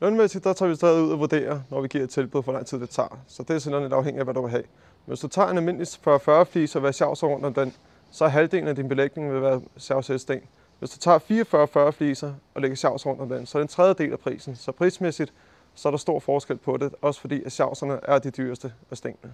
Lønmæssigt, der tager vi stadig ud og vurderer, når vi giver et tilbud, hvor lang tid det tager. Så det er sådan lidt afhængigt af, hvad du vil have. Men Hvis du tager en almindelig 40-40 flis og vil have rundt om den, så er halvdelen af din belægning vil være sjavsæsten. Hvis du tager 44-40 fliser og lægger sjavs rundt om den, så er det en tredjedel af prisen. Så prismæssigt, så er der stor forskel på det, også fordi at sjavserne er de dyreste af stængene.